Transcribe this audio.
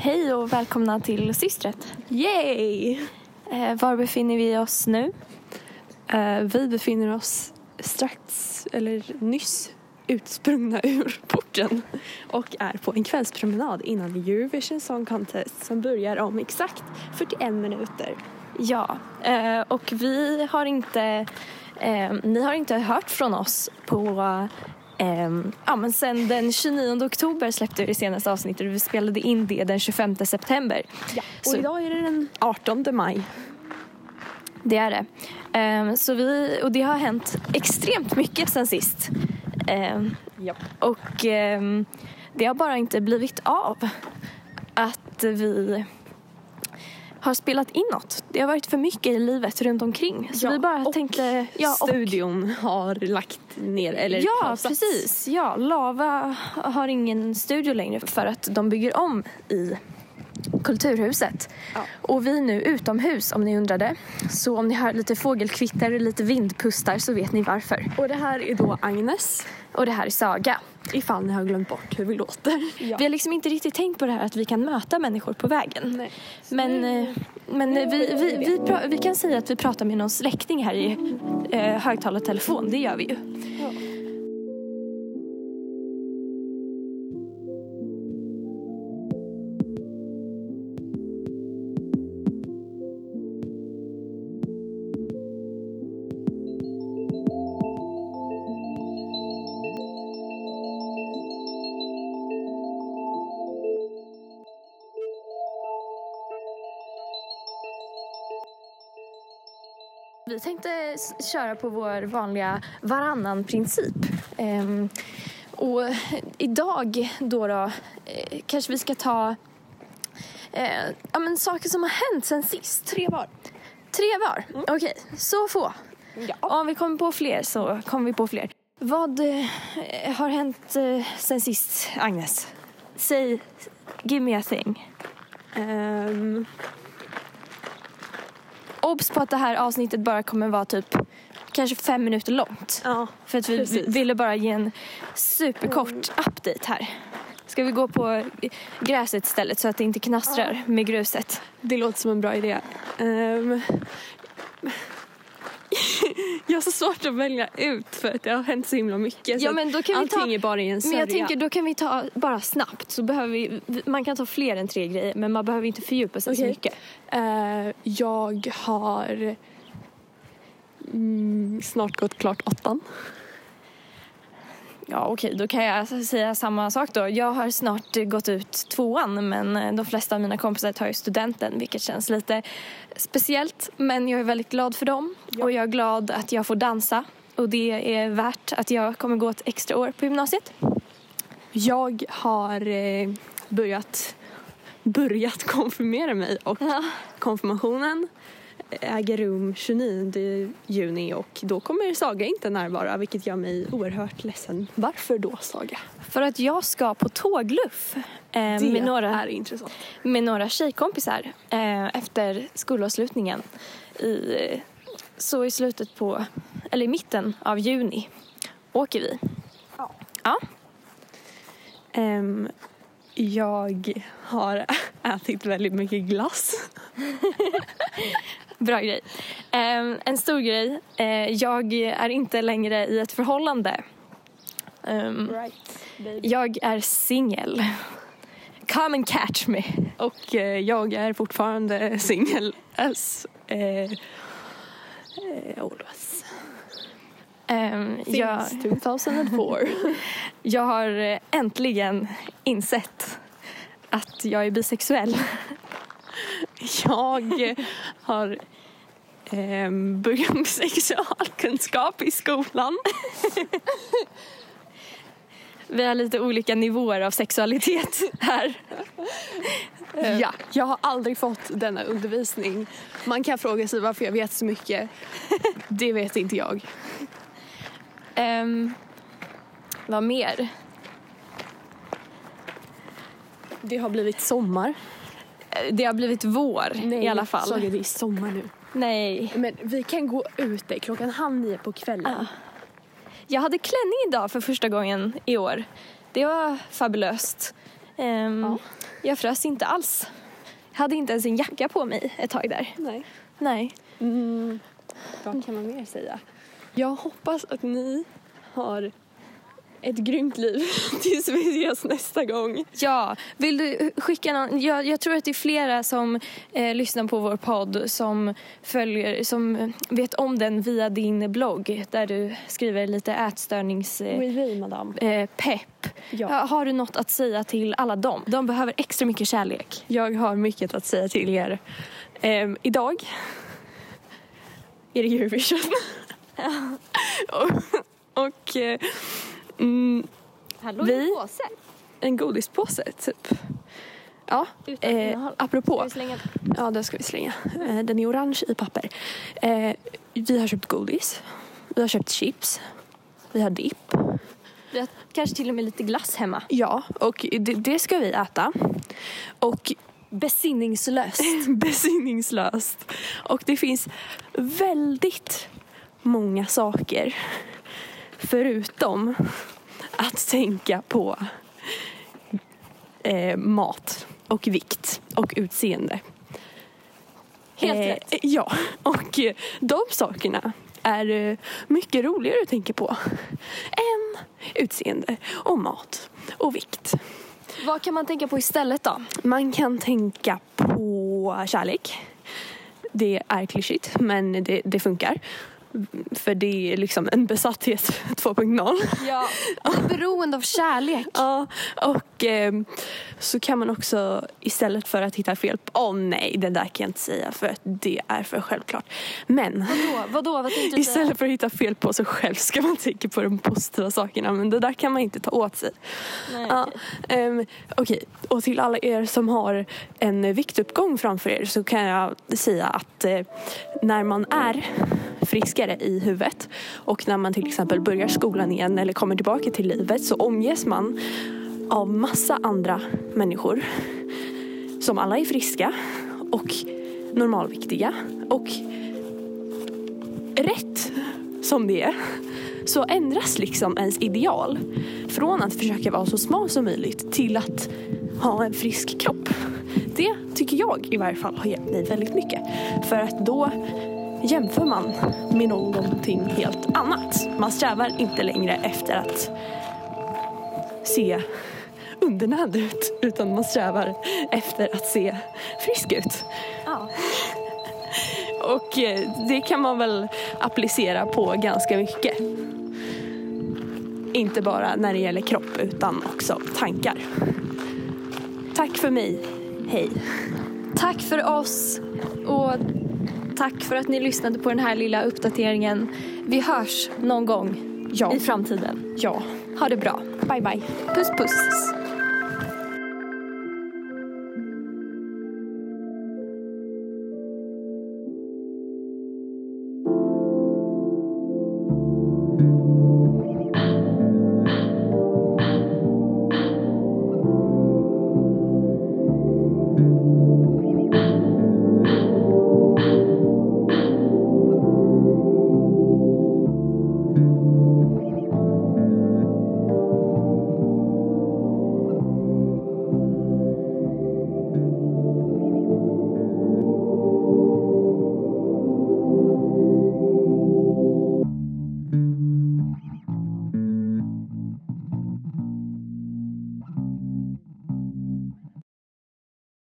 Hej och välkomna till Systret. Yay! Eh, var befinner vi oss nu? Eh, vi befinner oss strax, eller nyss, utsprungna ur porten och är på en kvällspromenad innan Eurovision Song Contest som börjar om exakt 41 minuter. Ja, eh, och vi har inte, eh, ni har inte hört från oss på eh, ja, men sen den 29 oktober släppte vi det senaste avsnittet och vi spelade in det den 25 september. Ja. Och Så- idag är det den 18 maj. Det är det. Eh, så vi, och det har hänt extremt mycket sen sist. Eh, Ja. Och det har bara inte blivit av att vi har spelat in något. Det har varit för mycket i livet runt omkring. Så vi bara och tänkte... Ja, och, Studion har lagt ner, eller ja pausats. precis. Ja, Lava har ingen studio längre för att de bygger om i Kulturhuset. Ja. Och vi är nu utomhus om ni undrade. Så om ni hör lite fågelkvitter och lite vindpustar så vet ni varför. Och det här är då Agnes, Och det här är Saga. Ifall ni har glömt bort hur vi låter. Ja. Vi har liksom inte riktigt tänkt på det här att vi kan möta människor på vägen. Nej. Men, eh, men eh, vi, vi, vi, vi kan säga att vi pratar med någon släkting här i eh, högtalartelefon. Det gör vi ju. Vi tänkte köra på vår vanliga varannan-princip. Ehm, och idag då, då eh, kanske vi ska ta eh, ja, men saker som har hänt sen sist. Tre var. Tre var? Okej, så få. Ja. Om vi kommer på fler så kommer vi på fler. Vad eh, har hänt eh, sen sist, Agnes? Säg, give me a thing. Ehm, Obs på att det här avsnittet bara kommer vara typ kanske fem minuter långt. ja. För att vi Precis. Mm. ville bara ge en superkort update här. Ska vi gå på gräset istället så att det inte knastrar med gruset? Det låter som en bra idé. Ehm, jag har så svårt att välja ut för att det har hänt så himla mycket. Ja, så men då kan vi allting ta- är bara i en Men sörja. jag tänker då kan vi ta bara snabbt så behöver vi, man kan ta fler än tre grejer men man behöver inte fördjupa sig så Okej. mycket. Eh, jag har mm, snart gått klart åttan. Ja okej, då kan jag säga samma sak då. Jag har snart gått ut tvåan men eh, de flesta av mina kompisar tar ju studenten vilket känns lite speciellt. Men jag är väldigt glad för dem och jag är glad att jag får dansa och det är värt att jag kommer gå ett extra år på gymnasiet. Jag har eh, börjat, börjat konfirmera mig och Ja. konfirmationen äger rum 29 juni och då kommer Saga inte närvara vilket gör mig oerhört ledsen. Varför då Saga? För att jag ska på tågluff eh, med, några, är intressant. med några tjejkompisar eh, efter skolavslutningen. I, så i slutet på, eller i mitten av juni åker vi. Ja. Ja. Ehm, jag har ätit väldigt mycket glass. Bra grej. Eh, en stor grej. Eh, jag är inte längre i ett förhållande. Ehm, Right, jag är singel. Come and catch me. Och eh, jag är fortfarande singel as eh, always. Ehm, jag, Since 2004. jag har äntligen insett att jag är bisexuell. Jag har eh, börjat med sexualkunskap i skolan. Vi har lite olika nivåer av sexualitet här. Ja, jag har aldrig fått denna undervisning. Man kan fråga sig varför jag vet så mycket. Det vet inte jag. Um, vad mer? Det har blivit sommar. Det har blivit vår i alla fall. Saga, det är sommar nu. Nej. Men vi kan gå ute klockan halv nio på kvällen. Ja. Jag hade klänning idag för första gången i år. Det var fabulöst. Ehm, Ja. Jag frös inte alls. Jag hade inte ens en jacka på mig ett tag där. Nej. Nej. Mm. Vad kan man mer säga? Jag hoppas att ni har ett grymt liv tills vi ses nästa gång. Ja, vill du skicka någon? Jag, jag tror att det är flera som eh, lyssnar på vår podd som följer, som vet om den via din blogg där du skriver lite ätstörnings... Eh, Oui, oui, madame. eh, pepp. Ja. Har du något att säga till alla dem? De behöver extra mycket kärlek. Jag har mycket att säga till er. Ehm, idag är det Eurovision. och och mm, Hallå, Vi- påse. en godispåse, typ. Ja, Utan eh, innehåll. apropå. vi slänga Ja, den ska vi slänga. Eh, Den är orange i papper. Eh, vi har köpt godis. Vi har köpt chips. Vi har dipp. Vi har kanske till och med lite glass hemma. Ja, och det, det ska vi äta. Och Besinningslöst. besinningslöst. Och det finns väldigt många saker förutom att tänka på eh, mat och vikt och utseende. Helt Eh, rätt. Ja, och de sakerna är eh, mycket roligare att tänka på än utseende och mat och vikt. Vad kan man tänka på istället då? Man kan tänka på kärlek. Det är klyschigt, men det, det funkar. För det är liksom en besatthet 2.0. Ja, beroende av kärlek. Ja, och ehm, så kan man också istället för att hitta fel åh nej, det där kan jag inte säga för att det är för självklart. Men Vadå? Vadå? Vad tänkte du säga? istället för att hitta fel på sig själv ska man tänka på de positiva sakerna. Men det där kan man inte ta åt sig. Nej, Ja, okej. ehm, Okej, och till alla er som har en viktuppgång framför er så kan jag säga att eh, när man är friskare i huvudet och när man till exempel börjar skolan igen eller kommer tillbaka till livet så omges man av massa andra människor som alla är friska och normalviktiga och rätt som det är så ändras liksom ens ideal från att försöka vara så smal som möjligt till att ha en frisk kropp. Det tycker jag i varje fall har hjälpt mig väldigt mycket. För att då jämför man med någonting helt annat. Man strävar inte längre efter att se undernärd ut utan man strävar efter att se frisk ut. Ja. Och eh, det kan man väl applicera på ganska mycket. Inte bara när det gäller kropp utan också tankar. Tack för mig. Hej. Tack för oss och tack för att ni lyssnade på den här lilla uppdateringen. Vi hörs någon gång Ja. i framtiden. Ja. Ha det bra. Bye bye. Puss puss.